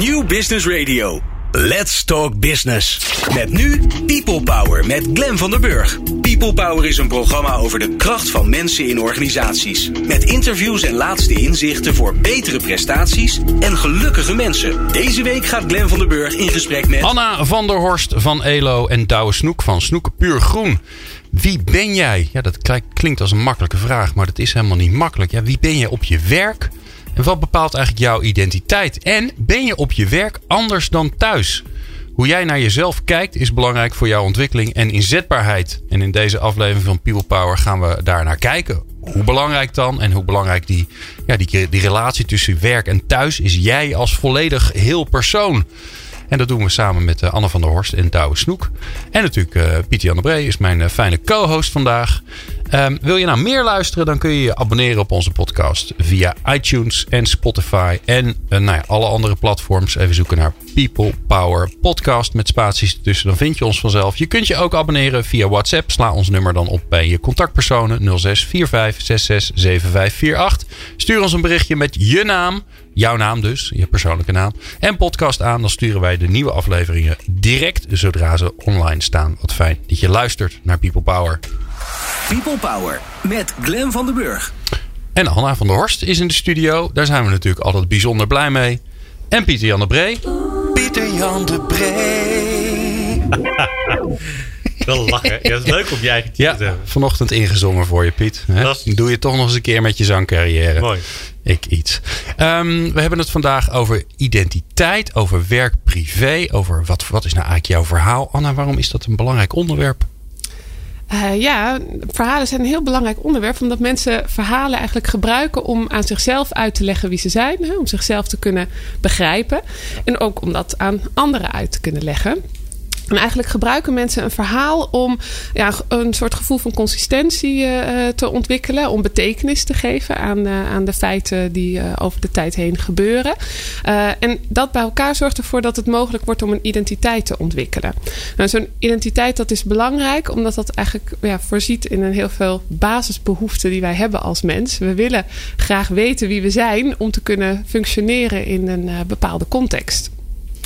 New Business Radio. Let's Talk Business. Met nu People Power met Glen van der Burg. People Power is een programma over de kracht van mensen in organisaties. Met interviews en laatste inzichten voor betere prestaties en gelukkige mensen. Deze week gaat Glen van der Burg in gesprek met... Anna van der Horst van ELO en Douwe Snoek van Snoeken Puur Groen. Wie ben jij? Ja, dat klinkt als een makkelijke vraag, maar dat is helemaal niet makkelijk. Ja, wie ben je op je werk? Wat bepaalt eigenlijk jouw identiteit? En ben je op je werk anders dan thuis? Hoe jij naar jezelf kijkt is belangrijk voor jouw ontwikkeling en inzetbaarheid. En in deze aflevering van People Power gaan we daar naar kijken. Hoe belangrijk dan en hoe belangrijk die, ja, die, die relatie tussen werk en thuis is jij als volledig heel persoon. En dat doen we samen met uh, Anne van der Horst en Douwe Snoek. En natuurlijk uh, Pieter Jan de Bree is mijn uh, fijne co-host vandaag. Um, wil je nou meer luisteren, dan kun je je abonneren op onze podcast via iTunes en Spotify en uh, nou ja, alle andere platforms. Even zoeken naar People Power Podcast met spaties ertussen. Dan vind je ons vanzelf. Je kunt je ook abonneren via WhatsApp. Sla ons nummer dan op bij je contactpersonen 0645667548. Stuur ons een berichtje met je naam, jouw naam dus, je persoonlijke naam, en podcast aan. Dan sturen wij de nieuwe afleveringen direct zodra ze online staan. Wat fijn dat je luistert naar People Power. People Power met Glen van den Burg. En Anna van der Horst is in de studio. Daar zijn we natuurlijk altijd bijzonder blij mee. En Pieter Jan de Bree. Pieter Jan de Bree. Wel lachen. Ja, dat is leuk om je eigen ja, te hebben. Vanochtend ingezongen voor je, Piet. Hè? Doe je toch nog eens een keer met je zangcarrière. Mooi. Ik iets. Um, we hebben het vandaag over identiteit, over werk privé, over wat, wat is nou eigenlijk jouw verhaal. Anna, waarom is dat een belangrijk onderwerp? Uh, ja, verhalen zijn een heel belangrijk onderwerp. Omdat mensen verhalen eigenlijk gebruiken om aan zichzelf uit te leggen wie ze zijn. Hè, om zichzelf te kunnen begrijpen. En ook om dat aan anderen uit te kunnen leggen. En eigenlijk gebruiken mensen een verhaal om ja, een soort gevoel van consistentie uh, te ontwikkelen. Om betekenis te geven aan, uh, aan de feiten die over de tijd heen gebeuren. en dat bij elkaar zorgt ervoor dat het mogelijk wordt om een identiteit te ontwikkelen. Nou, Zo'n identiteit dat is belangrijk omdat dat eigenlijk ja, voorziet in een heel veel basisbehoeften die wij hebben als mens. We willen graag weten wie we zijn om te kunnen functioneren in een bepaalde context.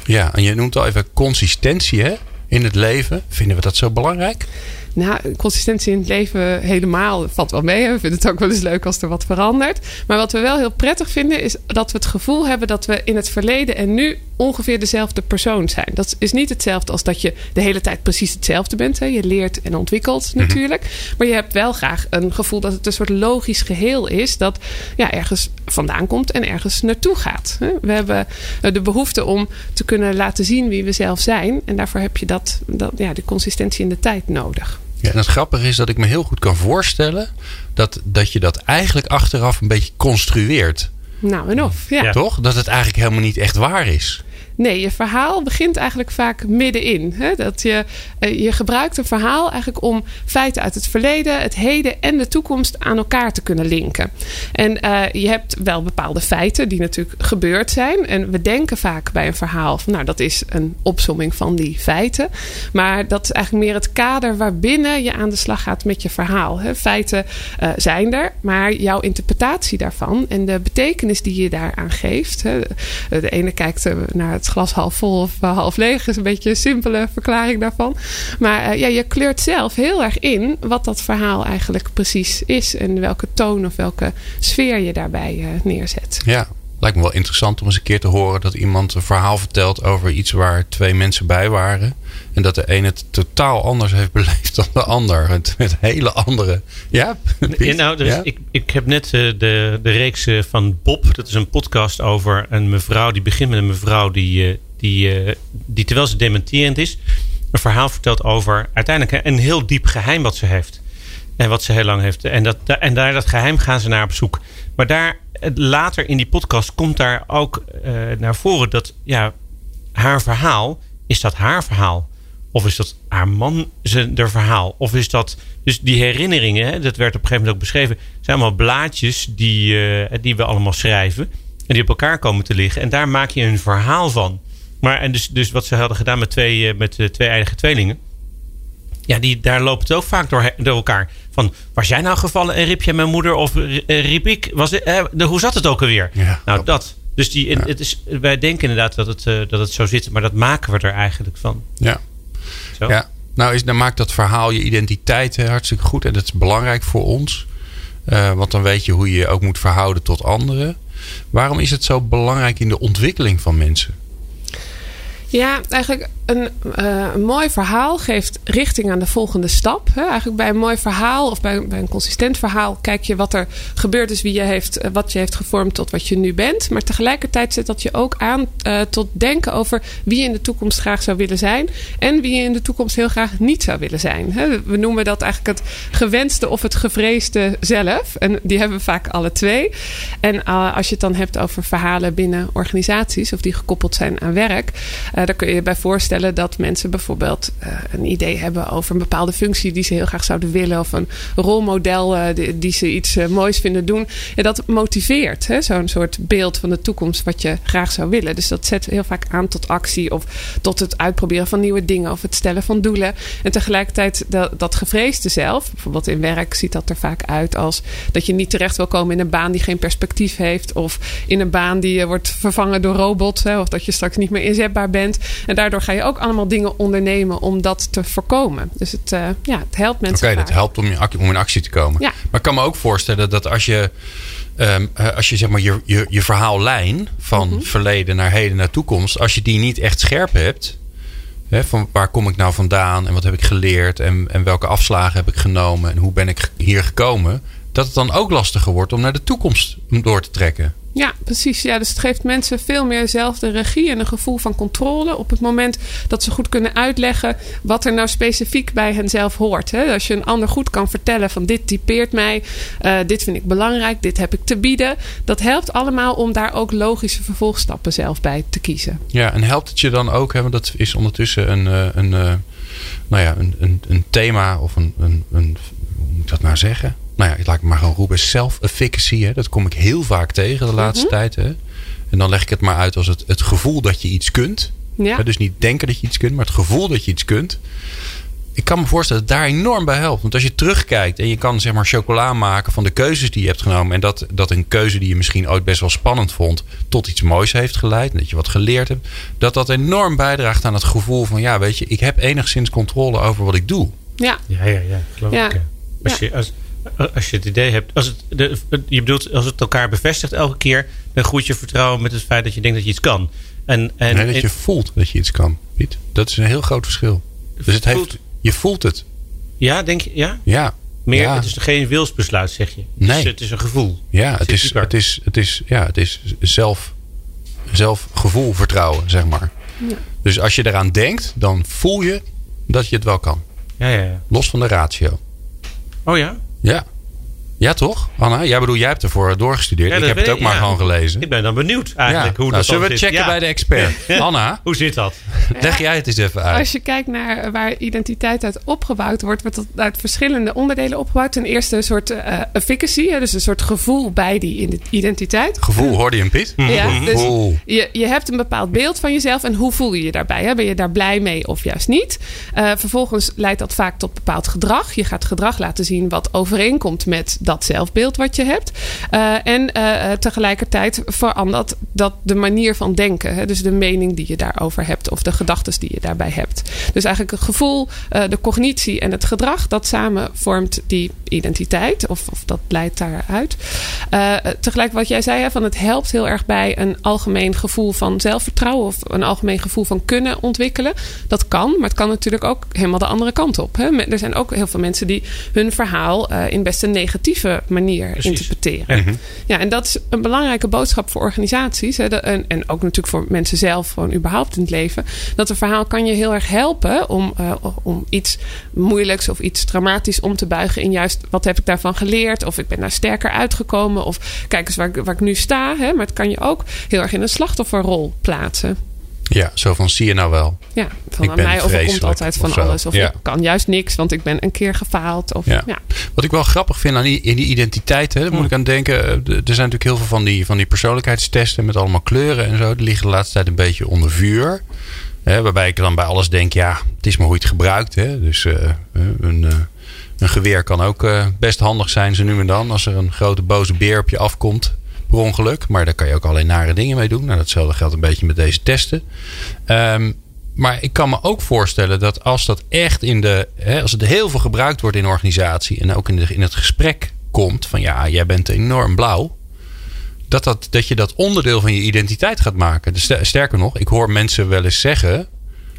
Ja, en je noemt al even consistentie hè? In het leven. Vinden we dat zo belangrijk? Nou, consistentie in het leven helemaal valt wel mee. We vinden het ook wel eens leuk als er wat verandert. Maar wat we wel heel prettig vinden, is dat we het gevoel hebben dat we in het verleden en nu ongeveer dezelfde persoon zijn. Dat is niet hetzelfde als dat je de hele tijd precies hetzelfde bent. Hè. Je leert en ontwikkelt mhm. natuurlijk. Maar je hebt wel graag een gevoel dat het een soort logisch geheel is. Dat ja, ergens vandaan komt en ergens naartoe gaat. We hebben de behoefte om te kunnen laten zien wie we zelf zijn. En daarvoor heb je dat, dat ja, de consistentie in de tijd nodig. Ja, en het grappige is dat ik me heel goed kan voorstellen dat, dat je dat eigenlijk achteraf een beetje construeert. Nou en of, ja. Toch? Dat het eigenlijk helemaal niet echt waar is. Nee, je verhaal begint eigenlijk vaak middenin. Hè? Dat je, eh, je gebruikt een verhaal eigenlijk om feiten uit het verleden, het heden en de toekomst aan elkaar te kunnen linken. En uh, je hebt wel bepaalde feiten die natuurlijk gebeurd zijn. En we denken vaak bij een verhaal van, nou, dat is een opsomming van die feiten. Maar dat is eigenlijk meer het kader waarbinnen je aan de slag gaat met je verhaal. Hè? Feiten uh, zijn er, maar jouw interpretatie daarvan en de betekenis die je daaraan geeft. Hè? De ene kijkt naar het het glas half vol of eh, half leeg. is een beetje een simpele verklaring daarvan. Maar uh, ja, je kleurt zelf heel erg in wat dat verhaal eigenlijk precies is. En welke toon of welke sfeer je daarbij uh, neerzet. Ja, lijkt me wel interessant om eens een keer te horen dat iemand een verhaal vertelt over iets waar twee mensen bij waren. En dat de een het totaal anders heeft beleefd dan de ander. Het met hele andere. Ja, ja nou, dus Ik, ik heb net de, de reeks van Bob. Dat is een podcast over een mevrouw. Die begint met een mevrouw die, die, die terwijl ze dementerend is. Een verhaal vertelt over uiteindelijk een heel diep geheim wat ze heeft. En wat ze heel lang heeft. En, dat, en daar dat geheim gaan ze naar op zoek. Maar daar later in die podcast komt daar ook naar voren dat ja, haar verhaal, is dat haar verhaal? Of is dat haar man zijn verhaal? Of is dat. Dus die herinneringen, hè, dat werd op een gegeven moment ook beschreven, zijn allemaal blaadjes die, uh, die we allemaal schrijven. En die op elkaar komen te liggen. En daar maak je een verhaal van. Maar en dus, dus wat ze hadden gedaan met twee, uh, met, twee eigen tweelingen ja, die, daar loopt het ook vaak door, door elkaar. Van, was jij nou gevallen en riep jij mijn moeder? Of eh, riep ik? Was, eh, de, hoe zat het ook alweer? nou, dat. Dus die, Ja. het is, wij denken inderdaad dat het, eh, dat het zo zit, maar dat maken we er eigenlijk van. Ja. Zo? Ja, nou is, dan maakt dat verhaal je identiteit hè, hartstikke goed. En dat is belangrijk voor ons. Eh, want dan weet je hoe je je ook moet verhouden tot anderen. Waarom is het zo belangrijk in de ontwikkeling van mensen? Ja, eigenlijk een, eh, een mooi verhaal geeft richting aan de volgende stap. Hè. Eigenlijk bij een mooi verhaal of bij, een consistent verhaal kijk je wat er gebeurd is, wie je heeft, eh, wat je heeft gevormd tot wat je nu bent. Maar tegelijkertijd zet dat je ook aan eh, tot denken over wie je in de toekomst graag zou willen zijn en wie je in de toekomst heel graag niet zou willen zijn. Hè. We noemen dat eigenlijk het gewenste of het gevreesde zelf. En die hebben we vaak alle twee. En als je het dan hebt over verhalen binnen organisaties of die gekoppeld zijn aan werk, daar kun je je bij voorstellen dat mensen bijvoorbeeld eh, een idee hebben over een bepaalde functie die ze heel graag zouden willen, of een rolmodel eh, die, ze iets eh, moois vinden doen. Ja, dat motiveert hè? zo'n soort beeld van de toekomst wat je graag zou willen. Dus dat zet heel vaak aan tot actie of tot het uitproberen van nieuwe dingen of het stellen van doelen. En tegelijkertijd dat, dat gevreesde zelf, bijvoorbeeld in werk, ziet dat er vaak uit als dat je niet terecht wil komen in een baan die geen perspectief heeft, of in een baan die wordt vervangen door robots, hè? of dat je straks niet meer inzetbaar bent. En daardoor ga je ook allemaal dingen ondernemen om dat te voorkomen. Dus het, eh, ja, het helpt Oké, mensen. dat vaak. helpt om, je ac- om in actie te komen. Ja. Maar ik kan me ook voorstellen dat als je, ehm, eh, als je zeg maar je, je, je verhaallijn van Mhm. verleden naar heden naar toekomst, als je die niet echt scherp hebt, hè, van waar kom ik nou vandaan en wat heb ik geleerd en, en welke afslagen heb ik genomen en hoe ben ik hier gekomen, dat het dan ook lastiger wordt om naar de toekomst door te trekken. Ja, precies. Ja, dus het geeft mensen veel meer zelf de regie en een gevoel van controle op het moment dat ze goed kunnen uitleggen wat er nou specifiek bij henzelf hoort. Hè? Als je een ander goed kan vertellen van dit typeert mij, eh, dit vind ik belangrijk, dit heb ik te bieden. Dat helpt allemaal om daar ook logische vervolgstappen zelf bij te kiezen. Ja, en helpt het je dan ook, want dat is ondertussen een, eh, een, eh, nou ja, een, een, een thema of een, een, een, hoe moet ik dat nou zeggen? Nou ja, laat ik maar gewoon roepen, self-efficacy. Hè, dat kom ik heel vaak tegen de laatste tijd. Hè. En dan leg ik het maar uit als het, het gevoel dat je iets kunt. Ja. Dus niet denken dat je iets kunt, maar het gevoel dat je iets kunt. Ik kan me voorstellen dat het daar enorm bij helpt. Want als je terugkijkt en je kan zeg maar chocola maken van de keuzes die je hebt genomen. En dat, dat een keuze die je misschien ooit best wel spannend vond, tot iets moois heeft geleid. En dat je wat geleerd hebt. Dat dat enorm bijdraagt aan het gevoel van ja, weet je, ik heb enigszins controle over wat ik doe. Ja, Ja, ja, ja. Geloof Ja. ik. Als, Ja. je, als, als je het idee hebt, als het, de, je bedoelt, als het elkaar bevestigt elke keer, dan groeit je vertrouwen met het feit dat je denkt dat je iets kan. En, en, nee, dat je voelt dat je iets kan, Piet. Dat is een heel groot verschil. Dus het heeft, je voelt het. ja, denk je, ja? Ja. Meer, ja. het is geen wilsbesluit, zeg je. Nee. Het is, het is een gevoel. Ja, het is, dieper. het is, het is, ja, het is zelf, zelfgevoel, vertrouwen, zeg maar. Dus als je eraan denkt, dan voel je dat je het wel kan. Ja, ja, ja. Los van de ratio. Oh ja? Ja. Ja, toch? Anna? Jij bedoel, jij hebt ervoor doorgestudeerd. Ja, ik heb het ook ik, maar ja. gewoon gelezen. Ik ben dan benieuwd eigenlijk ja. hoe nou, dat zullen we zit. checken Ja. bij de expert? Anna, Hoe zit dat? leg jij het eens even uit. Als je kijkt naar waar identiteit uit opgebouwd wordt, wordt dat uit verschillende onderdelen opgebouwd. Ten eerste een soort eh, efficacy, hè, dus een soort gevoel bij die ide- identiteit. Gevoel, hoorde je hem, Piet? Ja, dus je, je hebt een bepaald beeld van jezelf en hoe voel je je daarbij? Hè? Ben je daar blij mee of juist niet? Eh, vervolgens leidt dat vaak tot bepaald gedrag. Je gaat gedrag laten zien wat overeenkomt met dat zelfbeeld wat je hebt. Eh, en eh, tegelijkertijd verandert dat de manier van denken. Hè? Dus de mening die je daarover hebt of de gedachten die je daarbij hebt. Dus eigenlijk het gevoel, de cognitie en het gedrag, dat samen vormt die identiteit of, of dat leidt daaruit. Tegelijk wat jij zei, van het helpt heel erg bij een algemeen gevoel van zelfvertrouwen of een algemeen gevoel van kunnen ontwikkelen. Dat kan, maar het kan natuurlijk ook helemaal de andere kant op. Hè. Er zijn ook heel veel mensen die hun verhaal in best een manier Precies. interpreteren. Ja. Ja, en dat is een belangrijke boodschap voor organisaties. Hè, en, en ook natuurlijk voor mensen zelf, gewoon überhaupt in het leven. Dat een verhaal kan je heel erg helpen om, eh, om iets moeilijks of iets dramatisch om te buigen in juist wat heb ik daarvan geleerd. Of ik ben daar sterker uitgekomen. Of kijk eens waar ik, waar ik nu sta. Hè, maar het kan je ook heel erg in een slachtofferrol plaatsen. Ja, zo van zie je nou wel. Ja, van Ik aan ben mij overkomt altijd van of alles. Of Ja. ik kan juist niks, want ik ben een keer gefaald. Of, Ja. ja. Wat ik wel grappig vind aan die, in die identiteit, hè, daar moet ik aan denken. eh, Er zijn natuurlijk heel veel van die, van die persoonlijkheidstesten met allemaal kleuren en zo. Die liggen de laatste tijd een beetje onder vuur. Hè, waarbij ik dan bij alles denk, ja, het is maar hoe je het gebruikt. Hè. Dus eh, een, eh, een geweer kan ook best handig zijn, zo nu en dan. Als er een grote boze beer op je afkomt. Per ongeluk. Maar daar kan je ook alleen nare dingen mee doen. Nou, datzelfde geldt een beetje met deze testen. Ehm, maar ik kan me ook voorstellen dat als dat echt in de. Hè, als het heel veel gebruikt wordt in organisatie. en ook in, de, in het gesprek komt van ja, jij bent enorm blauw. Dat, dat, dat je dat onderdeel van je identiteit gaat maken. Dus sterker nog, ik hoor mensen wel eens zeggen.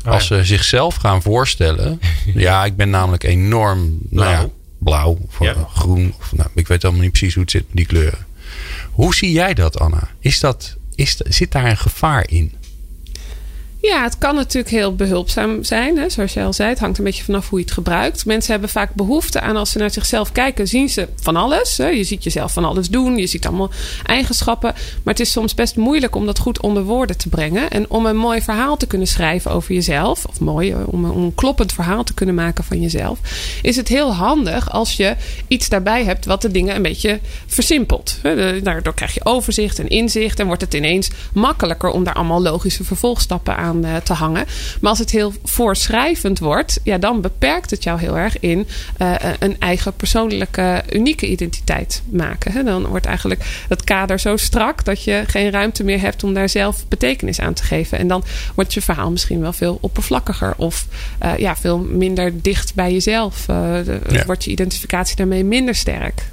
Oh als ze zichzelf gaan voorstellen. ja, ik ben namelijk enorm nou ja, Blauw. of Ja. groen. Of, nou, ik weet allemaal niet precies hoe het zit met die kleuren. Hoe zie jij dat, Anna? Is dat, is, zit daar een gevaar in? Ja, het kan natuurlijk heel behulpzaam zijn. Hè? Zoals je al zei, het hangt een beetje vanaf hoe je het gebruikt. Mensen hebben vaak behoefte aan als ze naar zichzelf kijken, zien ze van alles. Hè? Je ziet jezelf van alles doen, je ziet allemaal eigenschappen. Maar het is soms best moeilijk om dat goed onder woorden te brengen. En om een mooi verhaal te kunnen schrijven over jezelf, of mooi, eh, om een, kloppend verhaal te kunnen maken van jezelf, is het heel handig als je iets daarbij hebt wat de dingen een beetje versimpelt. De- Daardoor krijg je overzicht en inzicht en wordt het ineens makkelijker om daar allemaal logische vervolgstappen aan eh, te hangen. Maar als het heel voorschrijvend wordt, ja, dan beperkt het jou heel erg in eh, een eigen persoonlijke, unieke identiteit maken. Hè? Dan wordt eigenlijk het kader zo strak dat je geen ruimte meer hebt om daar zelf betekenis aan te geven. En dan wordt je verhaal misschien wel veel oppervlakkiger of eh, ja, veel minder dicht bij jezelf. De- Ja. Wordt je identificatie daarmee minder sterk.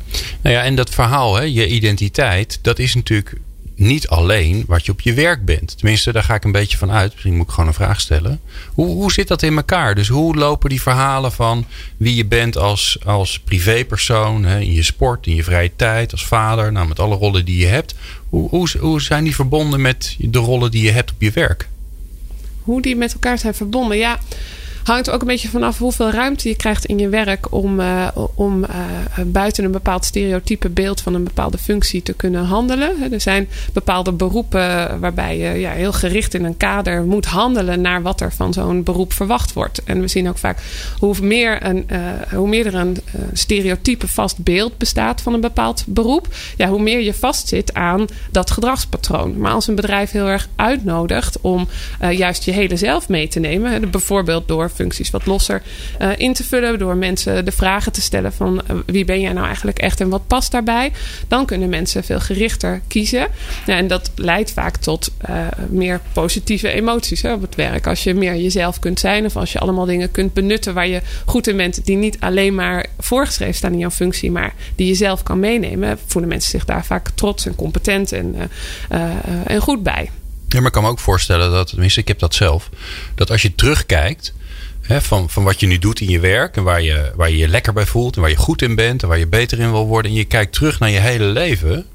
Nou ja, en dat verhaal, hè, je identiteit, dat is natuurlijk niet alleen wat je op je werk bent. Tenminste, daar ga ik een beetje van uit. Misschien moet ik gewoon een vraag stellen. Hoe, hoe zit dat in elkaar? Dus hoe lopen die verhalen van wie je bent als, als privépersoon, hè, in je sport, in je vrije tijd, als vader, nou, met alle rollen die je hebt. Hoe, hoe, hoe zijn die verbonden met de rollen die je hebt op je werk? Hoe die met elkaar zijn verbonden, ja. Hangt ook een beetje vanaf hoeveel ruimte je krijgt in je werk om, eh, om eh, buiten een bepaald stereotype beeld van een bepaalde functie te kunnen handelen. Er zijn bepaalde beroepen waarbij je ja, heel gericht in een kader moet handelen naar wat er van zo'n beroep verwacht wordt. En we zien ook vaak hoe meer, een, eh, hoe meer er een stereotype vast beeld bestaat van een bepaald beroep, ja, hoe meer je vastzit aan dat gedragspatroon. Maar als een bedrijf heel erg uitnodigt om juist je hele zelf mee te nemen, bijvoorbeeld door functies wat losser eh, in te vullen, door mensen de vragen te stellen van eh, wie ben jij nou eigenlijk echt en wat past daarbij, dan kunnen mensen veel gerichter kiezen. Ja, en dat leidt vaak tot eh, meer positieve emoties hè, op het werk. Als je meer jezelf kunt zijn of als je allemaal dingen kunt benutten waar je goed in bent, die niet alleen maar voorgeschreven staan in jouw functie, maar die je zelf kan meenemen, voelen mensen zich daar vaak trots en competent en, en goed bij. Ja, maar ik kan me ook voorstellen dat, tenminste, ik heb dat zelf, dat als je terugkijkt van, van wat je nu doet in je werk en waar je, waar je je lekker bij voelt en waar je goed in bent en waar je beter in wil worden en je kijkt terug naar je hele leven,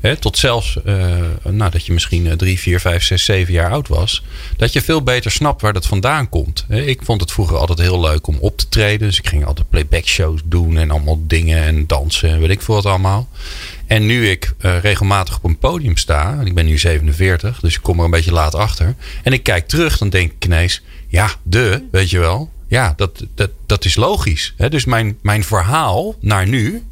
hè, tot zelfs eh, nou, dat je misschien eh, drie, vier, vijf, zes, zeven jaar oud was, dat je veel beter snapt waar dat vandaan komt. Ik vond het vroeger altijd heel leuk om op te treden, dus ik ging altijd playback shows doen en allemaal dingen en dansen en weet ik veel wat allemaal. En nu ik eh, regelmatig op een podium sta, en ik ben nu 47, dus ik kom er een beetje laat achter. En ik kijk terug, dan denk ik ineens, ja, de, weet je wel. Ja, dat, dat, dat is logisch. Hè? Dus mijn, mijn verhaal naar nu,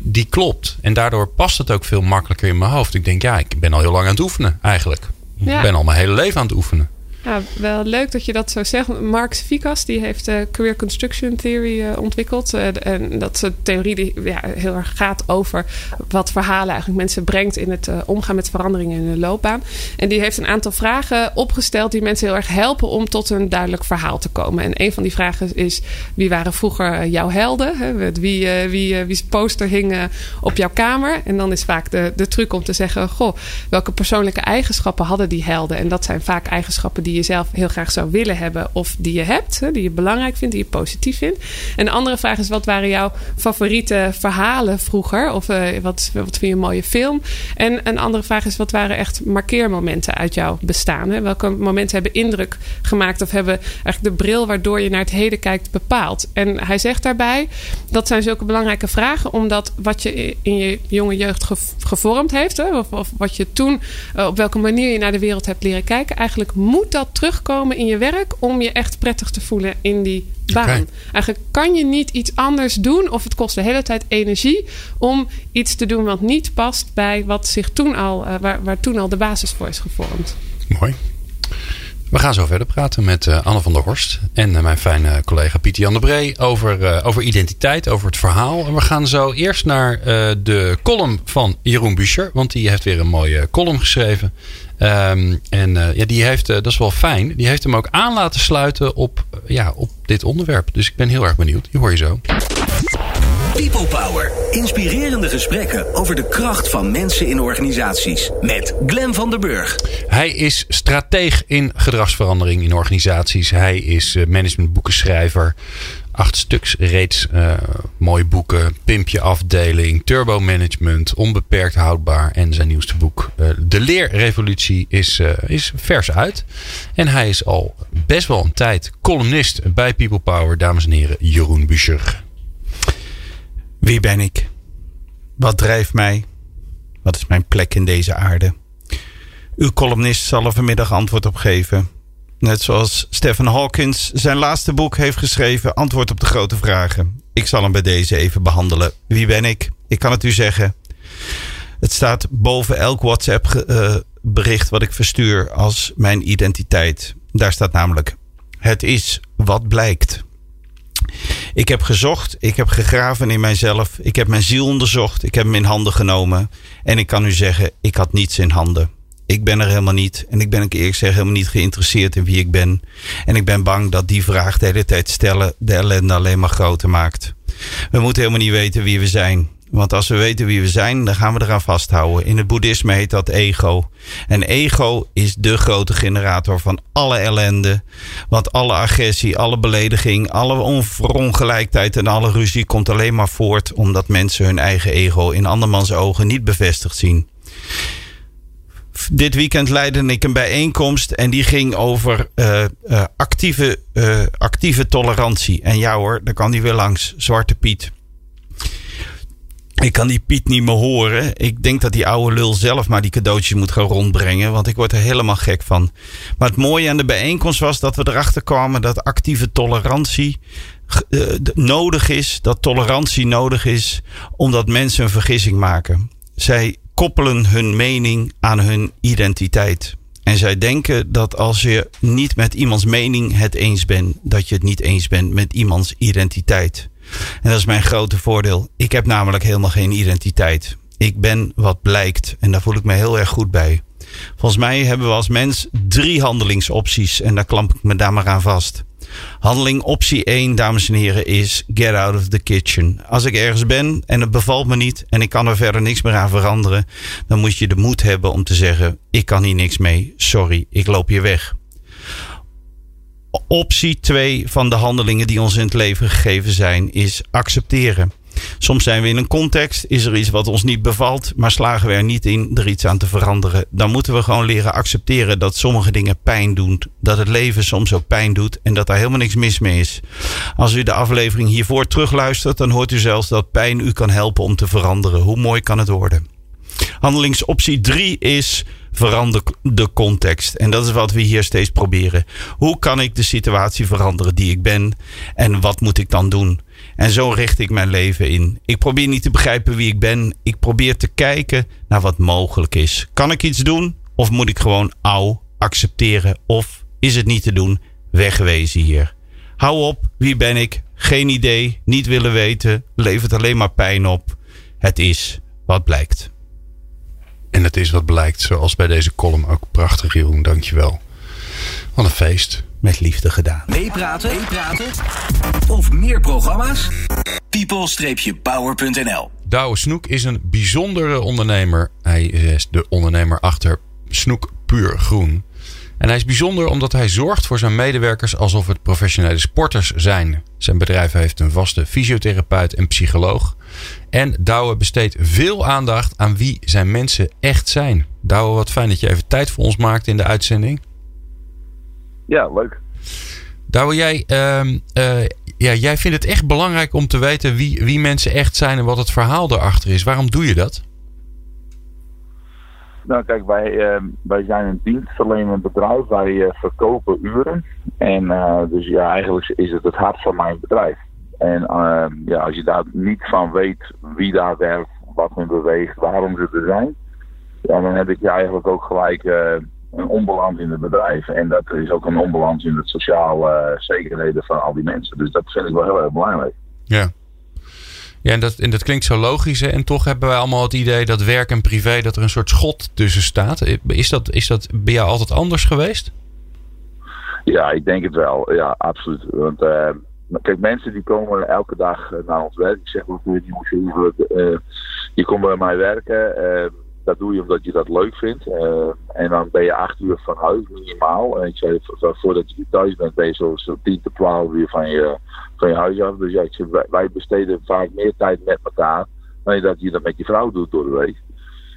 die klopt. En daardoor past het ook veel makkelijker in mijn hoofd. Ik denk, ja, ik ben al heel lang aan het oefenen eigenlijk. Ja. Ik ben al mijn hele leven aan het oefenen. Ja, wel leuk dat je dat zo zegt. Marx Vikas die heeft de Career Construction Theory eh, ontwikkeld. Eh, en dat is een theorie die ja, heel erg gaat over wat verhalen eigenlijk mensen brengt in het eh, omgaan met veranderingen in hun loopbaan. En die heeft een aantal vragen opgesteld die mensen heel erg helpen om tot een duidelijk verhaal te komen. En een van die vragen is: wie waren vroeger eh, jouw helden? Hè? Wie, eh, wie, eh, wie's poster hing eh, op jouw kamer? En dan is vaak de, de truc om te zeggen: goh, welke persoonlijke eigenschappen hadden die helden? En dat zijn vaak eigenschappen die je zelf heel graag zou willen hebben of die je hebt, hè, die je belangrijk vindt, die je positief vindt. En de andere vraag is: wat waren jouw favoriete verhalen vroeger? Of eh, wat, wat vind je een mooie film? En een andere vraag is: wat waren echt markeermomenten uit jouw bestaan? Hè? Welke momenten hebben indruk gemaakt of hebben eigenlijk de bril waardoor je naar het heden kijkt bepaald? En hij zegt daarbij: dat zijn zulke belangrijke vragen, omdat wat je in je jonge jeugd ge- gevormd heeft, hè, of, of wat je toen eh, op welke manier je naar de wereld hebt leren kijken, eigenlijk moet dat terugkomen in je werk om je echt prettig te voelen in die baan. Eigenlijk kan je niet iets anders doen of het kost de hele tijd energie om iets te doen wat niet past bij wat zich toen al, eh, waar, waar toen al de basis voor is gevormd. Mooi. We gaan zo verder praten met uh, Anne van der Horst en uh, mijn fijne collega Pieter Jan de Bree over, uh, over identiteit, over het verhaal. En we gaan zo eerst naar de column van Jeroen Buescher, want die heeft weer een mooie column geschreven. Um, en ja, die heeft, dat is wel fijn, die heeft hem ook aan laten sluiten op, ja, op dit onderwerp. Dus ik ben heel erg benieuwd. Die hoor je zo. People Power. Inspirerende gesprekken over de kracht van mensen in organisaties. Met Glen van der Burg. Hij is strateeg in gedragsverandering in organisaties. Hij is eh, managementboekenschrijver. Acht stuks reeds uh, mooie boeken. Pimpje afdeling, Turbo Management, Onbeperkt houdbaar. En zijn nieuwste boek uh, De Leerrevolutie is, uh, is vers uit. En hij is al best wel een tijd columnist bij People Power. Dames en heren, Jeroen Buescher. Wie ben ik? Wat drijft mij? Wat is mijn plek in deze aarde? Uw columnist zal er vanmiddag antwoord op geven. Net zoals Stephen Hawkins zijn laatste boek heeft geschreven, Antwoord op de grote vragen. Ik zal hem bij deze even behandelen. Wie ben ik? Ik kan het u zeggen. Het staat boven elk WhatsApp-bericht wat ik verstuur als mijn identiteit. Daar staat namelijk: Het is wat blijkt. Ik heb gezocht, ik heb gegraven in mijzelf, ik heb mijn ziel onderzocht, ik heb hem in handen genomen. En ik kan u zeggen, ik had niets in handen. Ik ben er helemaal niet. En ik ben, ik eerlijk zeg, helemaal niet geïnteresseerd in wie ik ben. En ik ben bang dat die vraag de hele tijd stellen de ellende alleen maar groter maakt. We moeten helemaal niet weten wie we zijn. Want als we weten wie we zijn, dan gaan we eraan vasthouden. In het boeddhisme heet dat ego. En ego is de grote generator van alle ellende. Want alle agressie, alle belediging, alle onverongelijkheid en alle ruzie komt alleen maar voort omdat mensen hun eigen ego in andermans ogen niet bevestigd zien. Dit weekend leidde ik een bijeenkomst en die ging over uh, uh, actieve, uh, actieve tolerantie. En ja hoor, daar kan die weer langs. Zwarte Piet. Ik kan die Piet niet meer horen. Ik denk dat die oude lul zelf maar die cadeautjes moet gaan rondbrengen. Want ik word er helemaal gek van. Maar het mooie aan de bijeenkomst was dat we erachter kwamen dat actieve tolerantie nodig is. Dat tolerantie nodig is omdat mensen een vergissing maken. Zij koppelen hun mening aan hun identiteit. En zij denken dat als je niet met iemands mening het eens bent, dat je het niet eens bent met iemands identiteit. En dat is mijn grote voordeel. Ik heb namelijk helemaal geen identiteit. Ik ben wat blijkt en daar voel ik me heel erg goed bij. Volgens mij hebben we als mens drie handelingsopties en daar klamp ik me daar maar aan vast. Handeling optie 1, dames en heren, is get out of the kitchen. Als ik ergens ben en het bevalt me niet en ik kan er verder niks meer aan veranderen, dan moet je de moed hebben om te zeggen: ik kan hier niks mee, sorry, ik loop hier weg optie 2 van de handelingen die ons in het leven gegeven zijn, is accepteren. Soms zijn we in een context, is er iets wat ons niet bevalt, maar slagen we er niet in er iets aan te veranderen. Dan moeten we gewoon leren accepteren dat sommige dingen pijn doen. Dat het leven soms ook pijn doet en dat daar helemaal niks mis mee is. Als u de aflevering hiervoor terugluistert, dan hoort u zelfs dat pijn u kan helpen om te veranderen. Hoe mooi kan het worden? Handelingsoptie 3 is verander de context. En dat is wat we hier steeds proberen. Hoe kan ik de situatie veranderen die ik ben? En wat moet ik dan doen? En zo richt ik mijn leven in. Ik probeer niet te begrijpen wie ik ben. Ik probeer te kijken naar wat mogelijk is. Kan ik iets doen? Of moet ik gewoon au accepteren? Of is het niet te doen? Wegwezen hier. Hou op, wie ben ik? Geen idee, niet willen weten, levert alleen maar pijn op. Het is wat blijkt. En het is wat blijkt, zoals bij deze column ook prachtig, Jeroen. Dankjewel. Wat een feest. Met liefde gedaan. Meepraten, meepraten of meer programma's? people-power.nl Douwe Snoek is een bijzondere ondernemer. Hij is de ondernemer achter Snoek Puur Groen. En hij is bijzonder omdat hij zorgt voor zijn medewerkers alsof het professionele sporters zijn. Zijn bedrijf heeft een vaste fysiotherapeut en psycholoog. En Douwe besteedt veel aandacht aan wie zijn mensen echt zijn. Douwe, wat fijn dat je even tijd voor ons maakt in de uitzending. Ja, leuk. Douwe, jij, uh, uh, ja, jij vindt het echt belangrijk om te weten wie, wie mensen echt zijn en wat het verhaal daarachter is. Waarom doe je dat? Nou kijk, wij, uh, wij zijn een dienstverlenend bedrijf. Wij uh, verkopen uren. En uh, dus ja, eigenlijk is het het hart van mijn bedrijf. En ja, als je daar niet van weet wie daar werkt, wat hen beweegt, waarom ze er zijn. Ja, dan heb ik je eigenlijk ook gelijk een onbalans in het bedrijf. En dat is ook een onbalans in het sociale zekerheden van al die mensen. Dus dat vind ik wel heel erg belangrijk. Ja. Ja, en dat, en dat klinkt zo logisch. Hè? En toch hebben wij allemaal het idee dat werk en privé, dat er een soort schot tussen staat. Is dat, is dat bij jou altijd anders geweest? Ja, ik denk het wel. Ja, absoluut. Want uh, kijk, mensen die komen elke dag naar ons werk. Ik zeg wel, jongens, uh, je komt bij mij werken. Uh, dat doe je omdat je dat leuk vindt. en dan ben je acht uur van huis minimaal. En ik zei, voordat je thuis bent, ben je zo, zo tien tot twaalf uur van je, van je huis af. Dus ja, ik wij besteden vaak meer tijd met elkaar. Dan dat je dat met je vrouw doet door de week.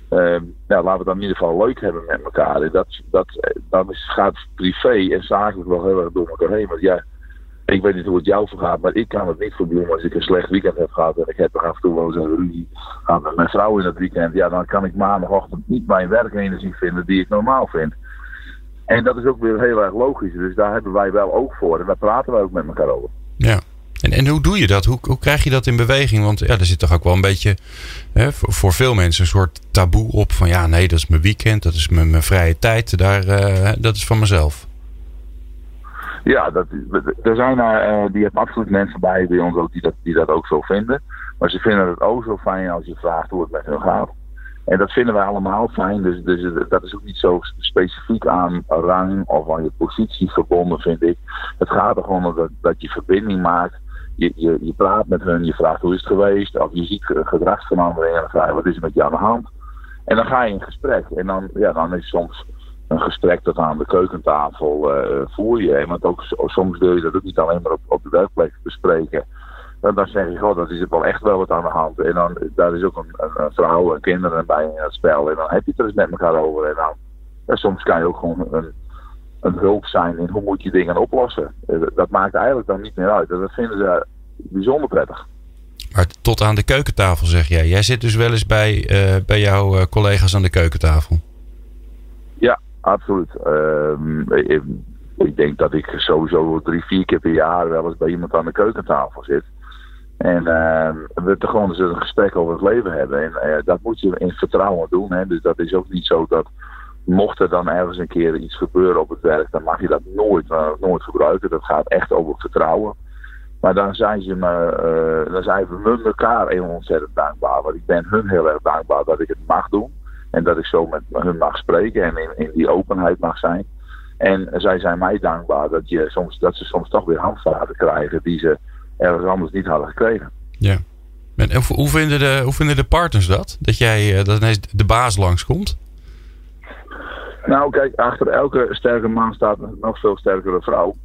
Um, nou, laten we dan in ieder geval leuk hebben met elkaar. En dat, dat, dan is, gaat privé en zakelijk wel heel erg door elkaar heen. Want ja, ik weet niet hoe het jou vergaat, maar ik kan het niet doen als ik een slecht weekend heb gehad. En ik heb er af en toe wel eens een ruzie gehad met mijn vrouw in het weekend. Ja, dan kan ik maandagochtend niet mijn werkenergie vinden die ik normaal vind. En dat is ook weer heel erg logisch. Dus daar hebben wij wel oog voor. En daar praten we ook met elkaar over. Ja. En, en hoe doe je dat? Hoe, hoe krijg je dat in beweging? Want ja, er zit toch ook wel een beetje hè, voor, veel mensen een soort taboe op van ja, nee, dat is mijn weekend, dat is mijn, mijn vrije tijd, daar, uh, dat is van mezelf. Ja, dat, er zijn daar, uh, die hebben absoluut mensen bij bij ons ook die dat, die dat ook zo vinden. Maar ze vinden het ook zo fijn als je vraagt hoe het met hun gaat. En dat vinden wij allemaal fijn. Dus, dus dat is ook niet zo specifiek aan rang of aan je positie verbonden, vind ik. Het gaat er gewoon om dat, dat je verbinding maakt je, je, je praat met hun, je vraagt hoe is het geweest, of je ziet gedragsveranderingen en dan je wat is er met je aan de hand. En dan ga je in gesprek. En dan, ja, dan is soms een gesprek tot aan de keukentafel uh, voer je. Want ook, soms wil je dat ook niet alleen maar op, op de werkplek bespreken. En dan zeg je, goh, dat is er wel echt wel wat aan de hand. En dan daar is ook een, een, vrouw en kinderen bij in het spel. En dan heb je het er eens met elkaar over. En dan, soms kan je ook gewoon een, een hulp zijn in hoe moet je dingen oplossen. Eh, dat maakt eigenlijk dan niet meer uit. Dat vinden ze bijzonder prettig. Maar tot aan de keukentafel zeg jij. Jij zit dus wel eens bij, bij jouw eh, collega's aan de keukentafel. Absoluut. Uh, ik, ik, denk dat ik sowieso drie, vier keer per jaar wel eens bij iemand aan de keukentafel zit. En uh, we te gewoon eens een gesprek over het leven hebben. En dat moet je in vertrouwen doen. Hè. Dus dat is ook niet zo dat mocht er dan ergens een keer iets gebeuren op het werk, dan mag je dat nooit, uh, nooit gebruiken. Dat gaat echt over vertrouwen. Maar dan zijn, ze me, uh, dan zijn we elkaar heel ontzettend dankbaar. Want ik ben hun heel erg dankbaar dat ik het mag doen. En dat ik zo met hun mag spreken en in, in die openheid mag zijn. En zij zijn mij dankbaar dat, je soms, dat ze soms toch weer handvaten krijgen die ze ergens anders niet hadden gekregen. Ja. En hoe vinden de, hoe vinden de partners dat? Dat jij dat ineens de baas langskomt? Nou, kijk, achter elke sterke man staat een nog veel sterkere vrouw.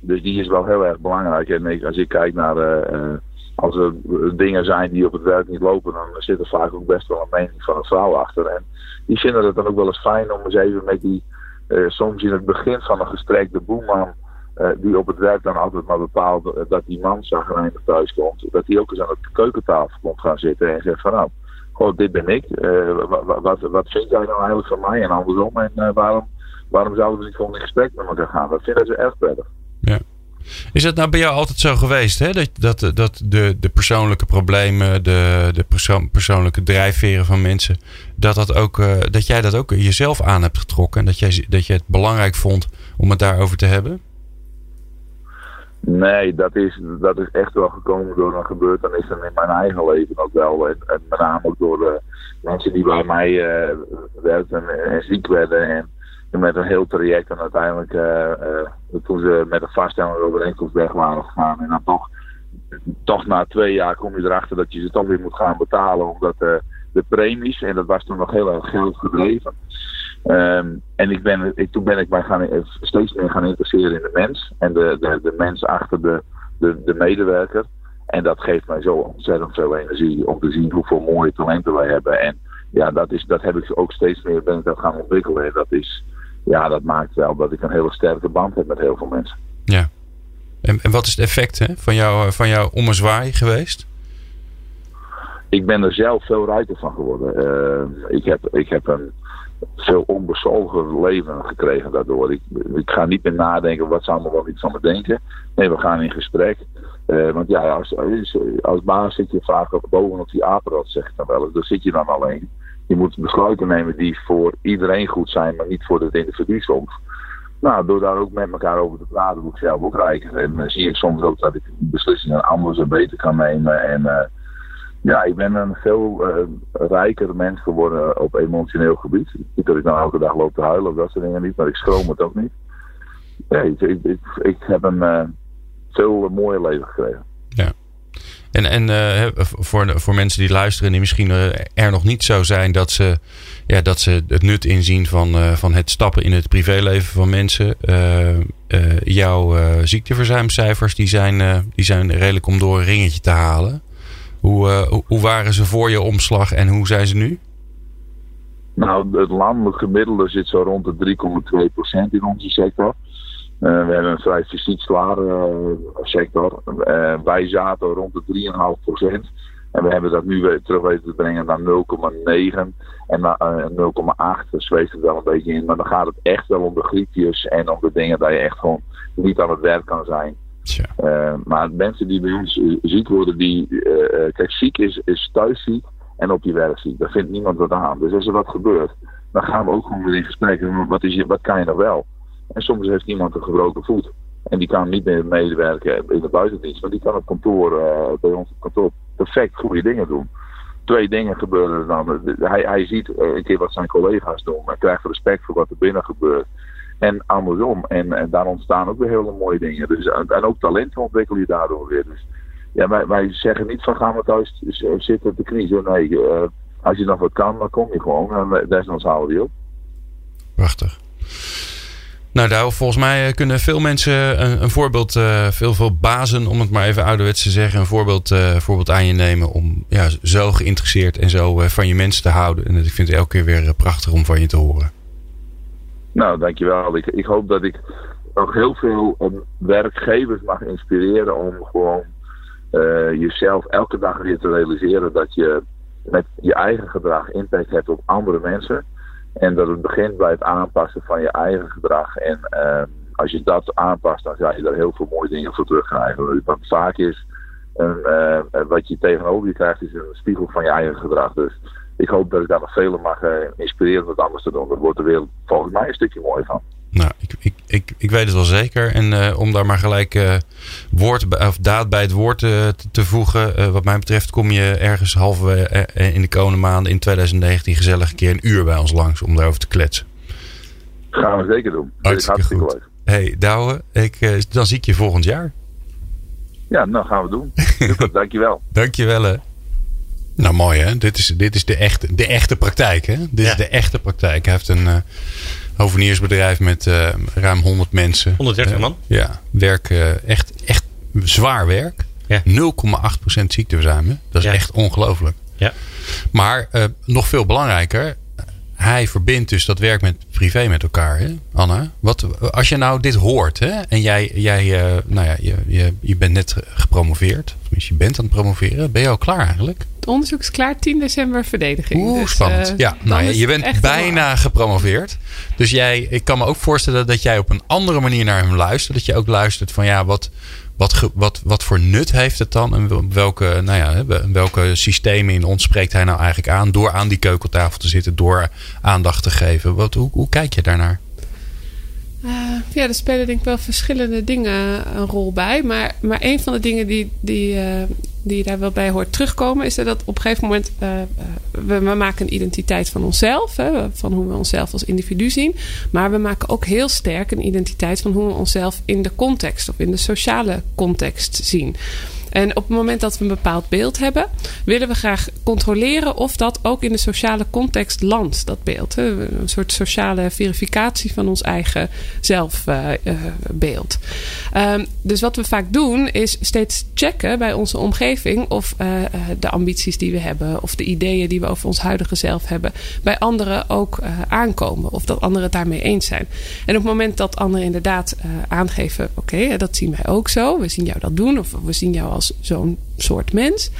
Dus die is wel heel erg belangrijk. En als ik kijk naar. Uh, als er dingen zijn die op het werk niet lopen, dan zit er vaak ook best wel een mening van een vrouw achter. En die vinden het dan ook wel eens fijn om eens even met die. Uh, soms in het begin van een gesprek, de boeman. Uh, die op het werk dan altijd maar bepaalt dat die man zagrijnig thuis komt. Dat die ook eens aan de keukentafel komt gaan zitten en zegt van nou oh, dit ben ik. Wat, wat, wat vind jij nou eigenlijk van mij en andersom? En waarom, waarom zouden we niet gewoon in gesprek met elkaar gaan? Dat vinden ze erg prettig. Is het nou bij jou altijd zo geweest, hè? Dat, dat, dat de, de persoonlijke problemen, de, de perso persoonlijke drijfveren van mensen, dat, dat, ook, uh, dat jij dat ook jezelf aan hebt getrokken en dat jij, dat je het belangrijk vond om het daarover te hebben? Nee, dat is, dat is echt wel gekomen door een gebeurtenis in mijn eigen leven ook wel. En, en met name ook door de mensen die bij mij uh, werkten en, ziek werden. En, met een heel traject en uiteindelijk uh, uh, toen ze met een vaststellende overeenkomst weg waren gegaan. En dan toch, toch na twee jaar kom je erachter dat je ze toch weer moet gaan betalen. Omdat de premies, en dat was toen nog heel erg geld gedreven. Um, en ik ben, ik, toen ben ik mij gaan, steeds meer gaan interesseren in de mens. En de, de, de mens achter de, de, de medewerker. En dat geeft mij zo ontzettend veel energie om te zien hoeveel mooie talenten wij hebben. En ja, dat, is, dat heb ik ook steeds meer ben ik dat gaan ontwikkelen. En dat, is, ja, dat maakt wel dat ik een hele sterke band heb met heel veel mensen. Ja. En, en wat is het effect hè, van, jou, van jouw ommezwaai geweest? Ik ben er zelf veel rijker van geworden. Uh, ik, heb, ik heb een veel onbezolgen leven gekregen daardoor. Ik, ik ga niet meer nadenken wat zou me wel iets van me denken. Nee, we gaan in gesprek. Uh, want ja, als, als baas zit je vaak op, bovenop die apenrot, zeg ik dan wel eens. Daar zit je dan alleen. Je moet besluiten nemen die voor iedereen goed zijn, maar niet voor het individu soms. Nou, door daar ook met elkaar over te praten, word ik zelf ook rijker. En dan zie ik soms ook dat ik beslissingen anders en beter kan nemen. En uh, ja, ik ben een veel uh, rijker mens geworden op emotioneel gebied. Niet dat ik nou elke dag loop te huilen of dat soort dingen niet, maar ik schroom het ook niet. Ja, ik, ik, ik, heb een veel mooier leven gekregen. Ja. En, en uh, voor, voor mensen die luisteren, die misschien er nog niet zo zijn dat ze, ja, dat ze het nut inzien van, uh, van het stappen in het privéleven van mensen. Jouw ziekteverzuimcijfers die zijn, die zijn redelijk om door een ringetje te halen. Hoe, hoe waren ze voor je omslag en hoe zijn ze nu? Nou, het landelijk gemiddelde zit zo rond de 3,2% in onze sector. Uh, we hebben een vrij fysiek zware uh, sector. Uh, wij zaten rond de 3,5%. En we hebben dat nu weer terug weten te brengen naar 0,9 en naar 0,8. Dat zweeft het wel een beetje in. Maar dan gaat het echt wel om de griepjes en om de dingen dat je echt gewoon niet aan het werk kan zijn. maar mensen die bij ons ziek worden, die. kijk, ziek is, is thuis ziek en op je werk ziek. Daar vindt niemand wat aan. Dus als er wat gebeurt, dan gaan we ook gewoon weer in gesprek. Wat, is je, wat kan je nog wel? En soms heeft iemand een gebroken voet. En die kan niet meer meewerken in de buitendienst. Maar die kan op kantoor, uh, bij ons op kantoor, perfect goede dingen doen. Twee dingen gebeuren dan. Hij, hij ziet een keer wat zijn collega's doen. Hij krijgt respect voor wat er binnen gebeurt. En andersom. En, en daar ontstaan ook weer hele mooie dingen. Dus, en ook talenten ontwikkel je daardoor weer. Dus ja, wij, wij zeggen niet van gaan we thuis zitten te kniezen. Nee, als je nog wat kan, dan kom je gewoon. En desnoods houden we die op. Prachtig. Nou, daar volgens mij kunnen veel mensen een, een voorbeeld, uh, veel, veel bazen, om het maar even ouderwets te zeggen, een voorbeeld, uh, voorbeeld aan je nemen om ja, zo geïnteresseerd en zo van je mensen te houden. En ik vind het elke keer weer prachtig om van je te horen. Nou, dankjewel. Ik, ik hoop dat ik nog heel veel werkgevers mag inspireren om gewoon jezelf elke dag weer te realiseren dat je met je eigen gedrag impact hebt op andere mensen. En dat het begint bij het aanpassen van je eigen gedrag. En uh, als je dat aanpast, dan ga je daar heel veel mooie dingen voor terugkrijgen. Wat vaak is, uh, wat je tegenover je krijgt, is een spiegel van je eigen gedrag. Dus ik hoop dat ik daar nog velen mag uh, inspireren wat anders te doen. Dat wordt de wereld volgens mij een stukje mooi van. Nou, ik, ik, ik, ik weet het wel zeker. En uh, om daar maar gelijk uh, woord of daad bij het woord uh, te, te, voegen. wat mij betreft kom je ergens halverwege in de komende maanden in 2019 gezellig een keer een uur bij ons langs om daarover te kletsen. Gaan we zeker doen. Hartstikke, hartstikke goed. Leuk. Hey Douwe, ik, dan zie ik je volgend jaar. Ja, nou gaan we doen. Super, dankjewel. dankjewel hè. Nou mooi hè, dit is, dit is de, echte, de echte praktijk hè. Dit ja. is de echte praktijk. Hij heeft een hoveniersbedrijf met uh, ruim 100 mensen. 130 man? Uh, ja, werk uh, echt, echt zwaar werk. Ja. 0,8% ziekteverzuim. Dat is ja. echt ongelooflijk. Ja. Maar nog veel belangrijker, hij verbindt dus dat werk met privé met elkaar. Hè? Anna, wat, als je nou dit hoort hè, en jij, jij nou ja, je, je, je bent net gepromoveerd. Tenminste, je bent aan het promoveren. Ben je al klaar eigenlijk? Het onderzoek is klaar 10 december verdediging. Oeh, dus, spannend. Uh, ja, nou ja, je bent bijna gepromoveerd. Dus jij, ik kan me ook voorstellen dat jij op een andere manier naar hem luistert. Dat je ook luistert van ja, wat, wat, wat, wat voor nut heeft het dan? En welke, nou ja, welke systemen in ons spreekt hij nou eigenlijk aan? Door aan die keukentafel te zitten, door aandacht te geven. Wat, hoe, hoe kijk je daarnaar? Uh, ja, er spelen denk ik wel verschillende dingen een rol bij. Maar, maar een van de dingen die, die, uh, die daar wel bij hoort terugkomen... is dat op een gegeven moment... We, we, maken een identiteit van onszelf. Hè, van hoe we onszelf als individu zien. Maar we maken ook heel sterk een identiteit... van hoe we onszelf in de context of in de sociale context zien. En op het moment dat we een bepaald beeld hebben, willen we graag controleren of dat ook in de sociale context landt, dat beeld. Een soort sociale verificatie van ons eigen zelfbeeld. Uh, um, dus wat we vaak doen, is steeds checken bij onze omgeving of uh, de ambities die we hebben, of de ideeën die we over ons huidige zelf hebben, bij anderen ook aankomen. Of dat anderen het daarmee eens zijn. En op het moment dat anderen inderdaad aangeven: oké, dat zien wij ook zo, we zien jou dat doen, of we zien jou als zo'n soort mens,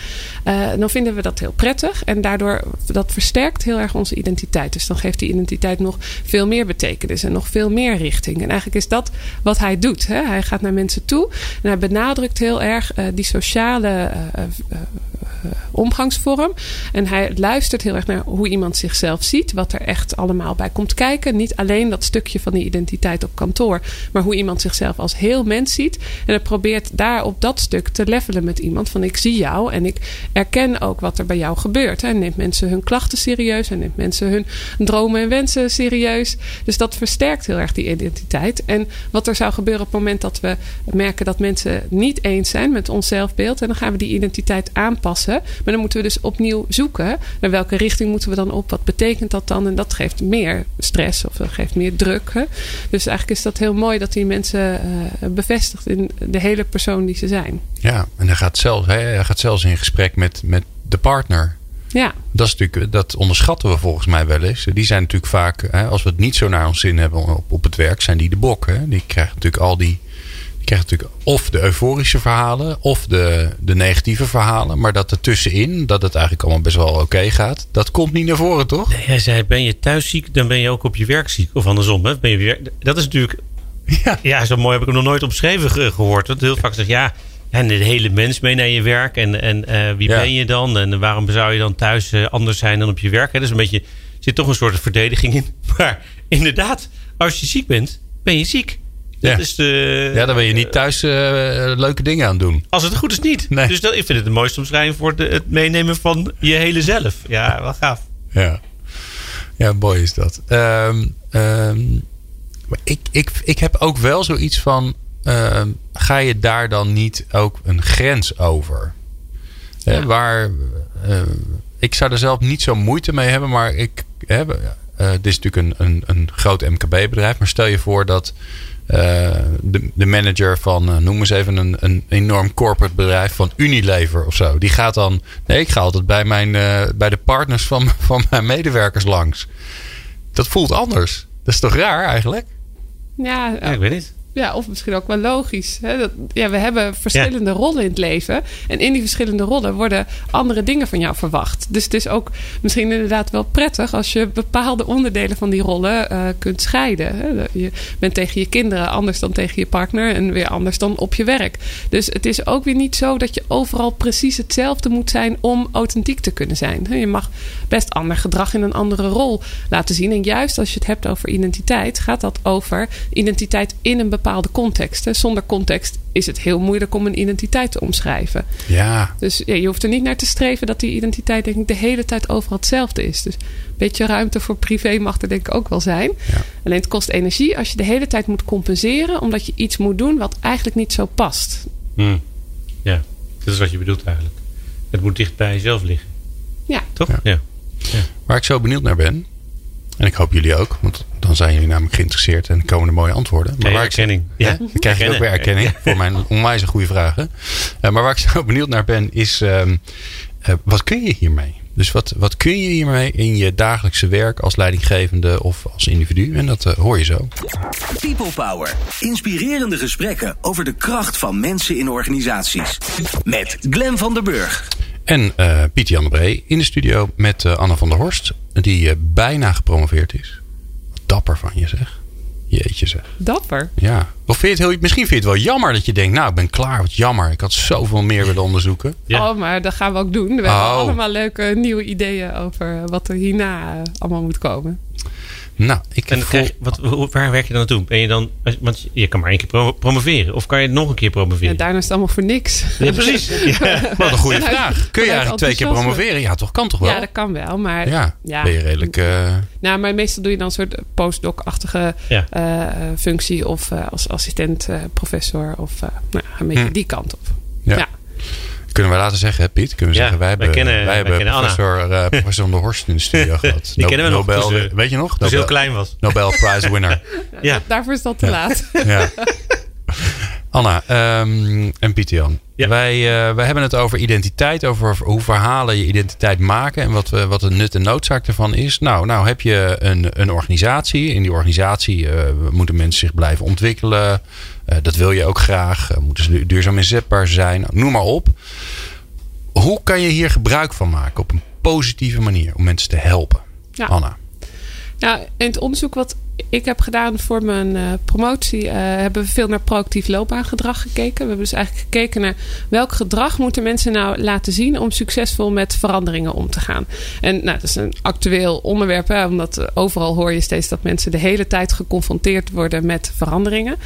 uh, dan vinden we dat heel prettig. En daardoor, dat versterkt heel erg onze identiteit. Dus dan geeft die identiteit nog veel meer betekenis en nog veel meer richting. En eigenlijk is dat wat hij doet. Hè? Hij gaat naar mensen toe en hij benadrukt heel erg uh, die sociale uh, omgangsvorm. En hij luistert heel erg naar hoe iemand zichzelf ziet. Wat er echt allemaal bij komt kijken. Niet alleen dat stukje van die identiteit op kantoor. Maar hoe iemand zichzelf als heel mens ziet. En hij probeert daar op dat stuk te levelen met iemand. Van ik zie jou en ik erken ook wat er bij jou gebeurt. Hij neemt mensen hun klachten serieus. Hij neemt mensen hun dromen en wensen serieus. Dus dat versterkt heel erg die identiteit. En wat er zou gebeuren op het moment dat we merken dat mensen niet eens zijn met ons zelfbeeld. En dan gaan we die identiteit aanpassen. Maar dan moeten we dus opnieuw zoeken. Naar welke richting moeten we dan op? Wat betekent dat dan? En dat geeft meer stress of dat geeft meer druk. Hè? Dus eigenlijk is dat heel mooi dat die mensen uh, bevestigt in de hele persoon die ze zijn. Ja, en hij gaat zelfs, hij gaat zelfs in gesprek met, met de partner. Ja. Dat, is natuurlijk, dat onderschatten we volgens mij wel eens. Die zijn natuurlijk vaak, hè, als we het niet zo naar ons zin hebben op, op het werk, zijn die de bok. Hè? Die krijgen natuurlijk al die je krijgt natuurlijk of de euforische verhalen of de, de negatieve verhalen. Maar dat ertussenin, dat het eigenlijk allemaal best wel oké gaat, dat komt niet naar voren, toch? Nee, hij zei, ben je thuis ziek, dan ben je ook op je werk ziek. Of andersom, hè? Ben je weer, dat is natuurlijk... Ja. ja, zo mooi heb ik hem nog nooit omschreven gehoord. Dat heel vaak zegt, ja, en de hele mens mee naar je werk. En, en uh, wie ben je dan? En waarom zou je dan thuis uh, anders zijn dan op je werk? Dat is een beetje, er zit toch een soort verdediging in. Maar inderdaad, als je ziek bent, ben je ziek. Ja. is de, ja, dan ben je niet thuis uh, leuke dingen aan doen. Als het goed is niet. Nee. Dus dat, ik vind het de mooiste omschrijving voor de, het meenemen van je hele zelf. Ja, wel gaaf. Ja, ja mooi is dat. Um, um, ik, ik, ik heb ook wel zoiets van... Uh, ga je daar dan niet ook een grens over? Ja. Waar... Uh, ik zou er zelf niet zo moeite mee hebben, maar ik... Hè, dit is natuurlijk een, een, een groot MKB-bedrijf. Maar stel je voor dat uh, de, de, manager van, uh, noem eens even een, een enorm corporate bedrijf van Unilever of zo. Die gaat dan, nee, ik ga altijd bij, mijn, uh, bij de partners van, van mijn medewerkers langs. Dat voelt anders. Dat is toch raar eigenlijk? Ja, ja ik weet niet. Ja, of misschien ook wel logisch. Hè? Dat, ja, we hebben verschillende rollen in het leven. En in die verschillende rollen worden andere dingen van jou verwacht. Dus het is ook misschien inderdaad wel prettig als je bepaalde onderdelen van die rollen uh, kunt scheiden. Hè? Je bent tegen je kinderen anders dan tegen je partner en weer anders dan op je werk. Dus het is ook weer niet zo dat je overal precies hetzelfde moet zijn om authentiek te kunnen zijn. Je mag best ander gedrag in een andere rol laten zien. En juist als je het hebt over identiteit, gaat dat over identiteit in een bepaalde context. Hè. Zonder context is het heel moeilijk om een identiteit te omschrijven. Ja. Dus ja, je hoeft er niet naar te streven dat die identiteit denk ik de hele tijd overal hetzelfde is. Dus een beetje ruimte voor privé mag er denk ik ook wel zijn. Ja. Alleen het kost energie als je de hele tijd moet compenseren omdat je iets moet doen wat eigenlijk niet zo past. Hmm. Ja, dat is wat je bedoelt eigenlijk. Het moet dicht bij jezelf liggen. Ja. Toch? Ja. ja. Waar ik zo benieuwd naar ben, en ik hoop jullie ook, want dan zijn jullie namelijk geïnteresseerd en komen er mooie antwoorden. Maar waar erkenning. Ik, ja, dan krijg je ook weer erkenning voor mijn onwijs goede vragen. Uh, maar waar ik zo benieuwd naar ben, is uh, uh, wat kun je hiermee? Dus wat, wat kun je hiermee in je dagelijkse werk als leidinggevende of als individu? En dat hoor je zo. People Power. Inspirerende gesprekken over de kracht van mensen in organisaties. Met Glen van der Burg. En uh, Pieter Jan de Bree in de studio met uh, Anne van der Horst. Die uh, bijna gepromoveerd is. Dapper van je zeg. Jeetje zeg. Dapper? Ja. Of vind je het heel, misschien vind je het wel jammer dat je denkt... nou, ik ben klaar, wat jammer. Ik had zoveel meer willen onderzoeken. Ja. Oh, maar dat gaan we ook doen. We oh. hebben allemaal leuke nieuwe ideeën over wat er hierna allemaal moet komen. Nou, ik en krijg, wat, waar werk je dan naartoe? Ben je dan, want je kan maar één keer promoveren. Of kan je nog een keer promoveren? Ja, daarna is het allemaal voor niks. Ja, precies. Ja. Wat een goede vraag. Kun je eigenlijk twee keer promoveren? Ja, toch? Kan toch wel? Ja, dat kan wel. Maar ja, ja. ben je redelijk... Uh... Nou, maar meestal doe je dan een soort postdoc-achtige ja. uh, functie. Of uh, als assistent professor. Of nou, een beetje hm. die kant op. ja. Kunnen we laten zeggen, hè, Piet? Kunnen we zeggen, wij hebben, wij kennen, wij hebben professor, uh, professor Van der Horst in de studio gehad. Die no kennen we Nobel, nog. Dus, weet je nog? Toen heel klein was. Nobel Prize winner. ja. Daarvoor is dat te ja. laat. ja. Anna um, en Pieter Jan. Ja. Wij, uh, wij hebben het over identiteit, over hoe verhalen je identiteit maken en wat, we, wat de nut en noodzaak ervan is. Nou, nou heb je een, een organisatie. In die organisatie uh, moeten mensen zich blijven ontwikkelen. Uh, dat wil je ook graag. moeten ze duurzaam inzetbaar zijn. Noem maar op. Hoe kan je hier gebruik van maken op een positieve manier om mensen te helpen? Ja. Anna. Nou, in het onderzoek wat ik heb gedaan voor mijn uh, promotie, uh, hebben we veel naar proactief loopbaangedrag gekeken. We hebben dus eigenlijk gekeken naar welk gedrag moeten mensen nou laten zien om succesvol met veranderingen om te gaan. En nou, dat is een actueel onderwerp, omdat overal hoor je steeds dat mensen de hele tijd geconfronteerd worden met veranderingen.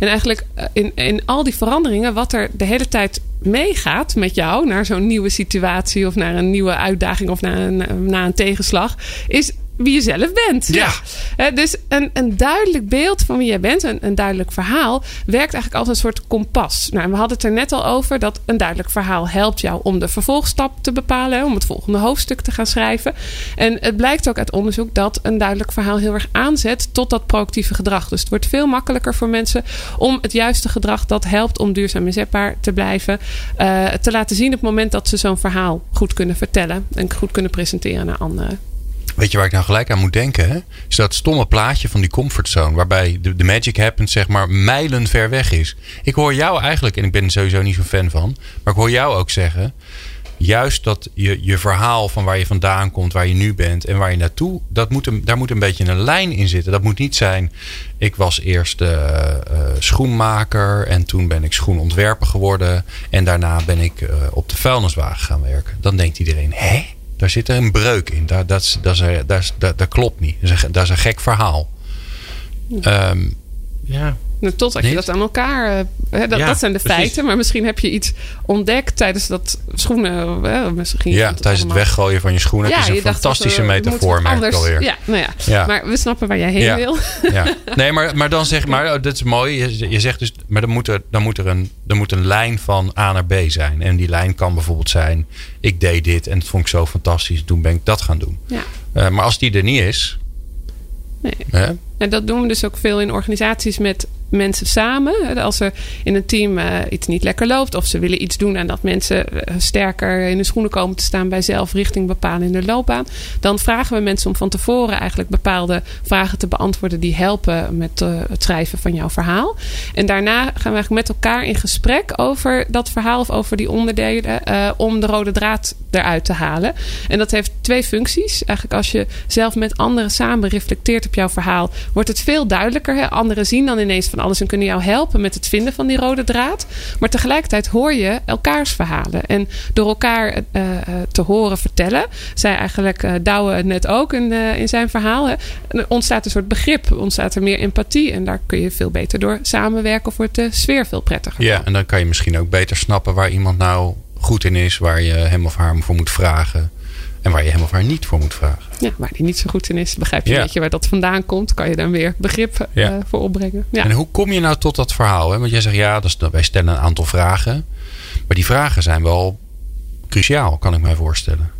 En eigenlijk in, in al die veranderingen, wat er de hele tijd meegaat met jou naar zo'n nieuwe situatie of naar een nieuwe uitdaging of naar een, naar een tegenslag, is wie je zelf bent. Ja. ja. Dus een, een duidelijk beeld van wie jij bent, een, een duidelijk verhaal, werkt eigenlijk als een soort kompas. Nou, we hadden het er net al over dat een duidelijk verhaal helpt jou om de vervolgstap te bepalen, om het volgende hoofdstuk te gaan schrijven. En het blijkt ook uit onderzoek dat een duidelijk verhaal heel erg aanzet tot dat proactieve gedrag. Dus het wordt veel makkelijker voor mensen om het juiste gedrag dat helpt om duurzaam inzetbaar te blijven, uh, te laten zien op het moment dat ze zo'n verhaal goed kunnen vertellen en goed kunnen presenteren naar anderen. Weet je waar ik nou gelijk aan moet denken? Hè? Is dat stomme plaatje van die comfortzone. Waarbij de, de magic happens zeg maar mijlen ver weg is. Ik hoor jou eigenlijk, en ik ben er sowieso niet zo'n fan van. Maar ik hoor jou ook zeggen. Juist dat je, je verhaal van waar je vandaan komt, waar je nu bent en waar je naartoe. Dat moet daar moet een beetje een lijn in zitten. Dat moet niet zijn. Ik was eerst uh, schoenmaker en toen ben ik schoenontwerper geworden. En daarna ben ik uh, op de vuilniswagen gaan werken. Dan denkt iedereen, hè? Daar zit er een breuk in. Dat, dat, dat, dat, dat, dat klopt niet. Dat is een, dat is een gek verhaal. Um, ja. Totdat je dat aan elkaar. Hè, dat, Ja, dat zijn de precies. feiten. Maar misschien heb je iets ontdekt tijdens dat schoenen. Hè, misschien ja, het tijdens het weggooien van je schoenen. het is een fantastische we- metafoor, merk ik alweer. Ja, nou ja. Ja. Maar we snappen waar jij heen Ja. wil. Ja. Nee, maar, maar dan zeg maar, oh, dat is mooi. Je, je zegt dus, maar dan moet, er, dan moet er, een, er moet een lijn van A naar B zijn. En die lijn kan bijvoorbeeld zijn: ik deed dit en dat vond ik zo fantastisch. Toen ben ik dat gaan doen. Ja. Eh, maar als die er niet is, Nee. hè, En dat doen we dus ook veel in organisaties met mensen samen. Als er in een team eh, iets niet lekker loopt of ze willen iets doen en dat mensen eh, sterker in de schoenen komen te staan bij zelf richting bepalen in de loopbaan, dan vragen we mensen om van tevoren eigenlijk bepaalde vragen te beantwoorden die helpen met eh, het schrijven van jouw verhaal. En daarna gaan we eigenlijk met elkaar in gesprek over dat verhaal of over die onderdelen om de rode draad eruit te halen. En dat heeft twee functies. Eigenlijk als je zelf met anderen samen reflecteert op jouw verhaal, wordt het veel duidelijker. Hè? Anderen zien dan ineens van alles en kunnen jou helpen met het vinden van die rode draad. Maar tegelijkertijd hoor je elkaars verhalen. En door elkaar eh, eh, te horen vertellen, zei eigenlijk eh Douwe het net ook in, in zijn verhaal, er ontstaat een soort begrip, ontstaat er meer empathie. En daar kun je veel beter door samenwerken of wordt de sfeer veel prettiger. ja, en dan kan je misschien ook beter snappen waar iemand nou goed in is, waar je hem of haar voor moet vragen. En waar je hem of haar niet voor moet vragen. Ja, waar die niet zo goed in is, begrijp je Ja. een beetje waar dat vandaan komt. Kan je dan weer begrip eh, voor opbrengen. Ja. En hoe kom je nou tot dat verhaal? Hè? Want jij zegt ja, is, wij stellen een aantal vragen. Maar die vragen zijn wel cruciaal, kan ik mij voorstellen.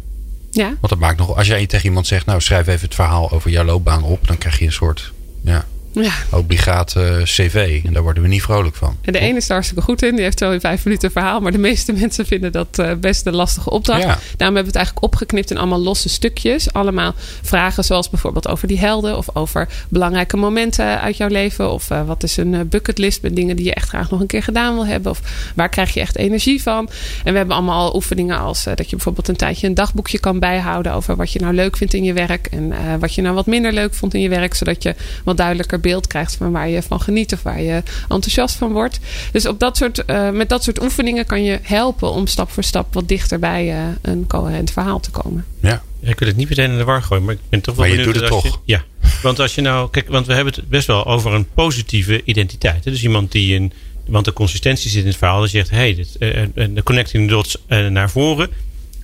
ja. Want dat maakt nog, als jij tegen iemand zegt, nou schrijf even het verhaal over jouw loopbaan op, dan krijg je een soort ja, ja. obligaat eh, cv. En daar worden we niet vrolijk van. En de ene is er hartstikke goed in. Die heeft zo in vijf minuten verhaal. Maar de meeste mensen vinden dat eh, best een lastige opdracht. Ja. Daarom hebben we het eigenlijk opgeknipt in allemaal losse stukjes. Allemaal vragen zoals bijvoorbeeld over die helden. Of over belangrijke momenten uit jouw leven. Of eh, wat is een bucketlist met dingen die je echt graag nog een keer gedaan wil hebben. Of waar krijg je echt energie van. En we hebben allemaal oefeningen als dat je bijvoorbeeld een tijdje een dagboekje kan bijhouden. Over wat je nou leuk vindt in je werk. En wat je nou wat minder leuk vond in je werk. Zodat je wat duidelijker beeld krijgt van waar je van geniet. Of waar je enthousiast van wordt. Dus op dat soort, eh, met dat soort oefeningen kan je helpen om stap voor stap wat dichter bij eh, een coherent verhaal te komen. Ja. Ik wil het niet meteen in de war gooien, maar ik ben toch wel Maar je benieuwd doet het je- toch. ja, want als je nou, kijk, want we hebben het best wel over een positieve identiteit. Hè? Dus iemand die een, want de consistentie zit in het verhaal. Die zegt, hey, dit, eh, de connecting the dots eh, naar voren.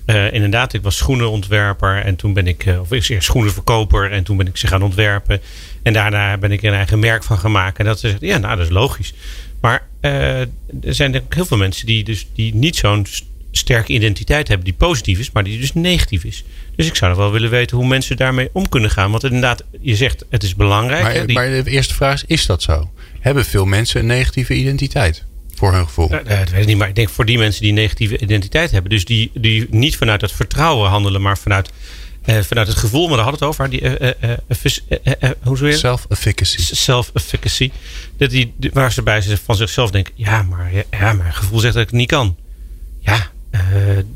Eh, inderdaad, ik was schoenenontwerper en toen ben ik, of ik eerst schoenenverkoper en toen ben ik ze gaan ontwerpen. En daarna ben ik er een eigen merk van gemaakt. En dat ze zegt, ja, nou, dat is logisch. Maar eh, er zijn denk ik heel veel mensen die, dus, die niet zo'n sterke identiteit hebben die positief is, maar die dus negatief is. Dus ik zou nog wel willen weten hoe mensen daarmee om kunnen gaan. Want inderdaad, je zegt het is belangrijk. hè, Maar, die- maar de eerste vraag is, is dat zo? Hebben veel mensen een negatieve identiteit? Voor hun gevoel. Eh, eh, dat weet ik niet, maar ik denk voor die mensen die een negatieve identiteit hebben, dus die, die niet vanuit het vertrouwen handelen, maar vanuit, vanuit het gevoel, maar daar hadden het over, die, eh, eh, eh, eh, eh, eh, hoe zou je Self-efficacy. self-efficacy. Dat die, waar ze bij van zichzelf denken: ja, maar ja, mijn gevoel zegt dat ik het niet kan. Ja, eh,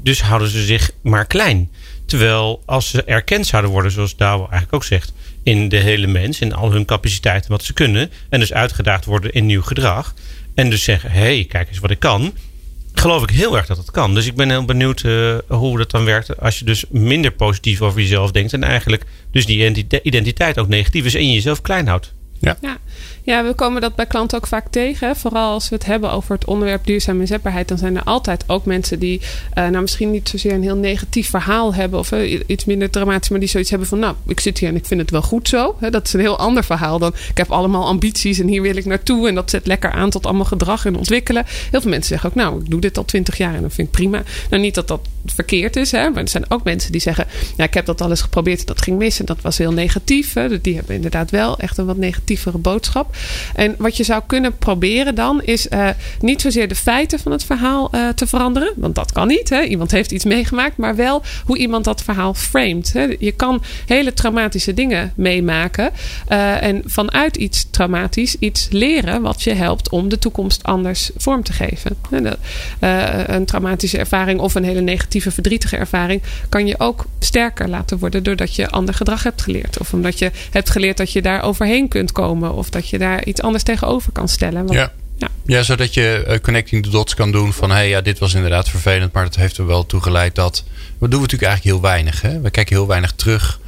dus houden ze zich maar klein. Terwijl als ze erkend zouden worden, zoals Douwe eigenlijk ook zegt, in de hele mens, in al hun capaciteiten, wat ze kunnen, en dus uitgedaagd worden in nieuw gedrag, en dus zeggen: hé, hey, kijk eens wat ik kan. Geloof ik heel erg dat het kan. Dus ik ben heel benieuwd uh, hoe dat dan werkt als je dus minder positief over jezelf denkt. En eigenlijk dus die identiteit ook negatief is en je jezelf klein houdt. Ja. ja. Ja, we komen dat bij klanten ook vaak tegen. Vooral als we het hebben over het onderwerp duurzame inzetbaarheid. Dan zijn er altijd ook mensen die uh, nou misschien niet zozeer een heel negatief verhaal hebben. Of uh, iets minder dramatisch, maar die zoiets hebben van nou, ik zit hier en ik vind het wel goed zo. dat is een heel ander verhaal dan ik heb allemaal ambities en hier wil ik naartoe. En dat zet lekker aan tot allemaal gedrag en ontwikkelen. Heel veel mensen zeggen ook nou, ik doe dit al twintig jaar en dat vind ik prima. Nou, niet dat dat verkeerd is, hè, maar er zijn ook mensen die zeggen ja, ik heb dat alles geprobeerd en dat ging mis en dat was heel negatief. Hè. Die hebben inderdaad wel echt een wat negatievere boodschap. En wat je zou kunnen proberen dan is uh, niet zozeer de feiten van het verhaal uh, te veranderen. Want dat kan niet. Hè? Iemand heeft iets meegemaakt. Maar wel hoe iemand dat verhaal framed. Hè? Je kan hele traumatische dingen meemaken. Uh, en vanuit iets traumatisch iets leren wat je helpt om de toekomst anders vorm te geven. een traumatische ervaring of een hele negatieve, verdrietige ervaring kan je ook sterker laten worden doordat je ander gedrag hebt geleerd. Of omdat je hebt geleerd dat je daar overheen kunt komen. Of dat je daar iets anders tegenover kan stellen. Want, ja. Ja. ja, zodat je uh, connecting the dots kan doen van hé, hey, ja, dit was inderdaad vervelend, maar dat heeft er wel toe geleid dat. We doen natuurlijk eigenlijk heel weinig. Hè? We kijken heel weinig terug.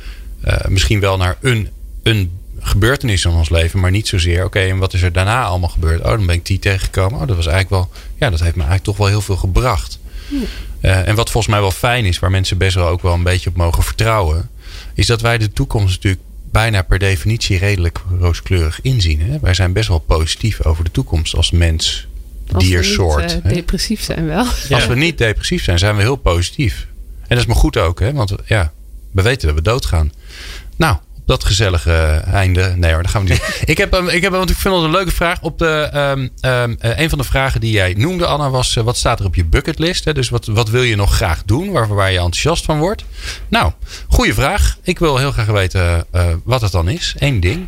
Uh, misschien wel naar een, een gebeurtenis in ons leven, maar niet zozeer. Oké, en wat is er daarna allemaal gebeurd? Oh, dan ben ik die tegengekomen. Oh, dat was eigenlijk wel. Ja, dat heeft me eigenlijk toch wel heel veel gebracht. Ja. Uh, en wat volgens mij wel fijn is, waar mensen best wel ook wel een beetje op mogen vertrouwen, is dat wij de toekomst natuurlijk bijna per definitie redelijk rooskleurig inzien. Hè? Wij zijn best wel positief over de toekomst als mens, diersoort. Als we niet uh, depressief zijn wel. Als we niet depressief zijn, zijn we heel positief. En dat is maar goed ook, hè? want ja, we weten dat we doodgaan. Nou, dat gezellige einde. Nee hoor, dat gaan we niet. ik heb, ik heb, want ik vind het een leuke vraag. Op de, um, um, een van de vragen die jij noemde, Anna, was: uh, wat staat er op je bucketlist? Hè? Dus wat, wat wil je nog graag doen, waar, waar je enthousiast van wordt? Nou, goede vraag. Ik wil heel graag weten uh, wat het dan is. Eén ding.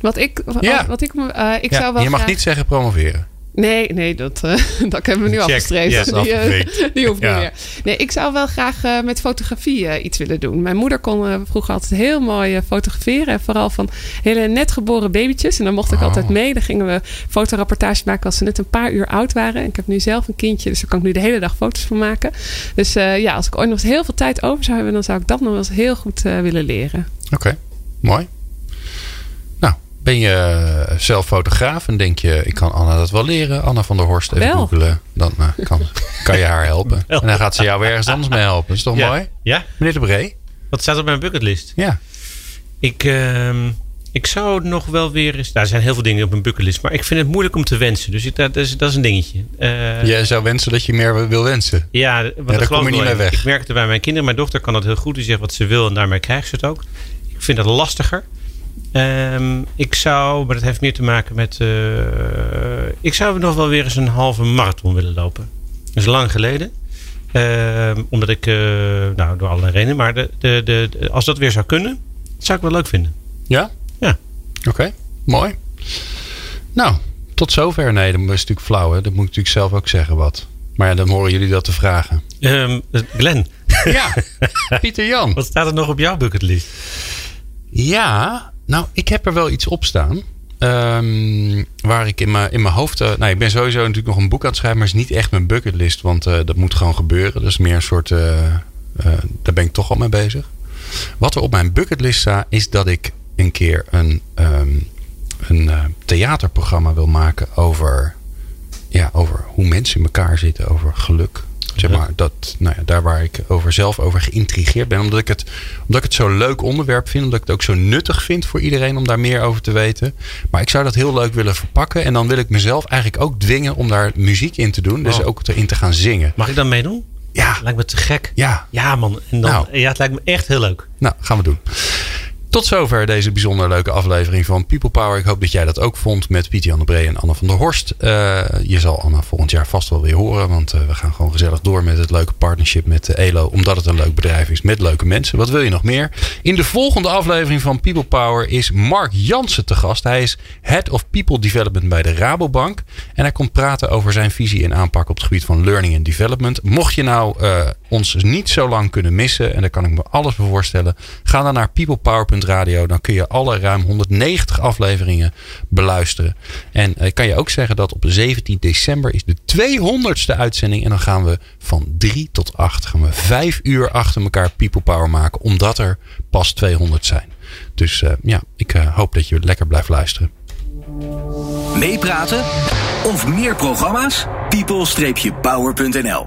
Wat ik, ja. wat ik, uh, ik ja, zou wel. Je mag graag... niet zeggen promoveren. Nee, nee, dat, uh, dat hebben we nu Check. afgestreven. Yes, die, uh, die hoeft ja. niet meer. Nee, ik zou wel graag uh, met fotografie iets willen doen. Mijn moeder kon vroeger altijd heel mooi fotograferen. En vooral van hele net geboren babytjes. En dan mocht ik Oh. altijd mee. Dan gingen we fotorapportage maken als ze net een paar uur oud waren. En ik heb nu zelf een kindje, dus daar kan ik nu de hele dag foto's van maken. Dus ja, als ik ooit nog eens heel veel tijd over zou hebben, dan zou ik dat nog wel eens heel goed willen leren. Oké, okay. mooi. Ben je zelf fotograaf en denk je, ik kan Anna dat wel leren. Anna van der Horst even googelen. Dan uh, kan, kan je haar helpen. En dan gaat ze jou weer ergens anders mee helpen. Dat is toch ja. mooi? Ja. Meneer de Bree? Wat staat op mijn bucketlist? Ja. Ik, uh, ik zou nog wel weer eens... Nou, er zijn heel veel dingen op mijn bucketlist. Maar ik vind het moeilijk om te wensen. Dus ik, dat, is, dat is een dingetje. Uh, Jij zou wensen dat je meer wil wensen? Ja, want ja, daar kom je niet mee weg. Ik merk het bij mijn kinderen. Mijn dochter kan dat heel goed. Die zegt wat ze wil en daarmee krijgt ze het ook. Ik vind dat lastiger. Um, ik zou, maar dat heeft meer te maken met. Uh, ik zou nog wel weer eens een halve marathon willen lopen. Dat is lang geleden. Uh, omdat ik, uh, nou, door allerlei redenen, maar de, de, de, als dat weer zou kunnen, zou ik wel leuk vinden. Ja? Ja. Oké, okay. mooi. Nou, tot zover. Nee, dat is natuurlijk flauw. Hè? Dat moet ik natuurlijk zelf ook zeggen wat. Maar ja, dan horen jullie dat te vragen. Um, Glenn. Ja, Pieter Jan. Wat staat er nog op jouw bucketlist? Ja, nou, ik heb er wel iets op staan. Um, waar ik in mijn, in mijn hoofd. Uh, nou, ik ben sowieso natuurlijk nog een boek aan het schrijven, maar is niet echt mijn bucketlist. Want uh, dat moet gewoon gebeuren. Dat is meer een soort. Uh, daar ben ik toch al mee bezig. Wat er op mijn bucketlist staat, is dat ik een keer een, um, een theaterprogramma wil maken over. Ja, over hoe mensen in elkaar zitten, over geluk. Zeg maar, dat, nou ja, daar waar ik over zelf over geïntrigeerd ben. Omdat ik, het, omdat ik het zo'n leuk onderwerp vind. Omdat ik het ook zo nuttig vind voor iedereen om daar meer over te weten. Maar ik zou dat heel leuk willen verpakken. En dan wil ik mezelf eigenlijk ook dwingen om daar muziek in te doen. Dus Oh. ook erin te gaan zingen. Mag ik dan meedoen? Ja. Lijkt me te gek. Ja. Ja, man. En dan, Nou. ja, het lijkt me echt heel leuk. Nou, gaan we doen. Tot zover deze bijzonder leuke aflevering van People Power. Ik hoop dat jij dat ook vond met Pieter Jan Bree en Anne van der Horst. Uh, je zal Anne volgend jaar vast wel weer horen. Want uh, we gaan gewoon gezellig door met het leuke partnership met uh, ELO. Omdat het een leuk bedrijf is met leuke mensen. Wat wil je nog meer? In de volgende aflevering van People Power is Mark Jansen te gast. Hij is Head of People Development bij de Rabobank. En hij komt praten over zijn visie en aanpak op het gebied van learning and development. Mocht je nou ons niet zo lang kunnen missen. En daar kan ik me alles voor voorstellen. Ga dan naar peoplepower.radio. Dan kun je alle ruim 190 afleveringen beluisteren. En ik kan je ook zeggen dat op 17 december is de 200ste uitzending. En dan gaan we van 3 tot 8 gaan we 5 uur achter elkaar People Power maken. Omdat er pas 200 zijn. Dus uh, ja, ik uh, hoop dat je lekker blijft luisteren. Meepraten of meer programma's? people-power.nl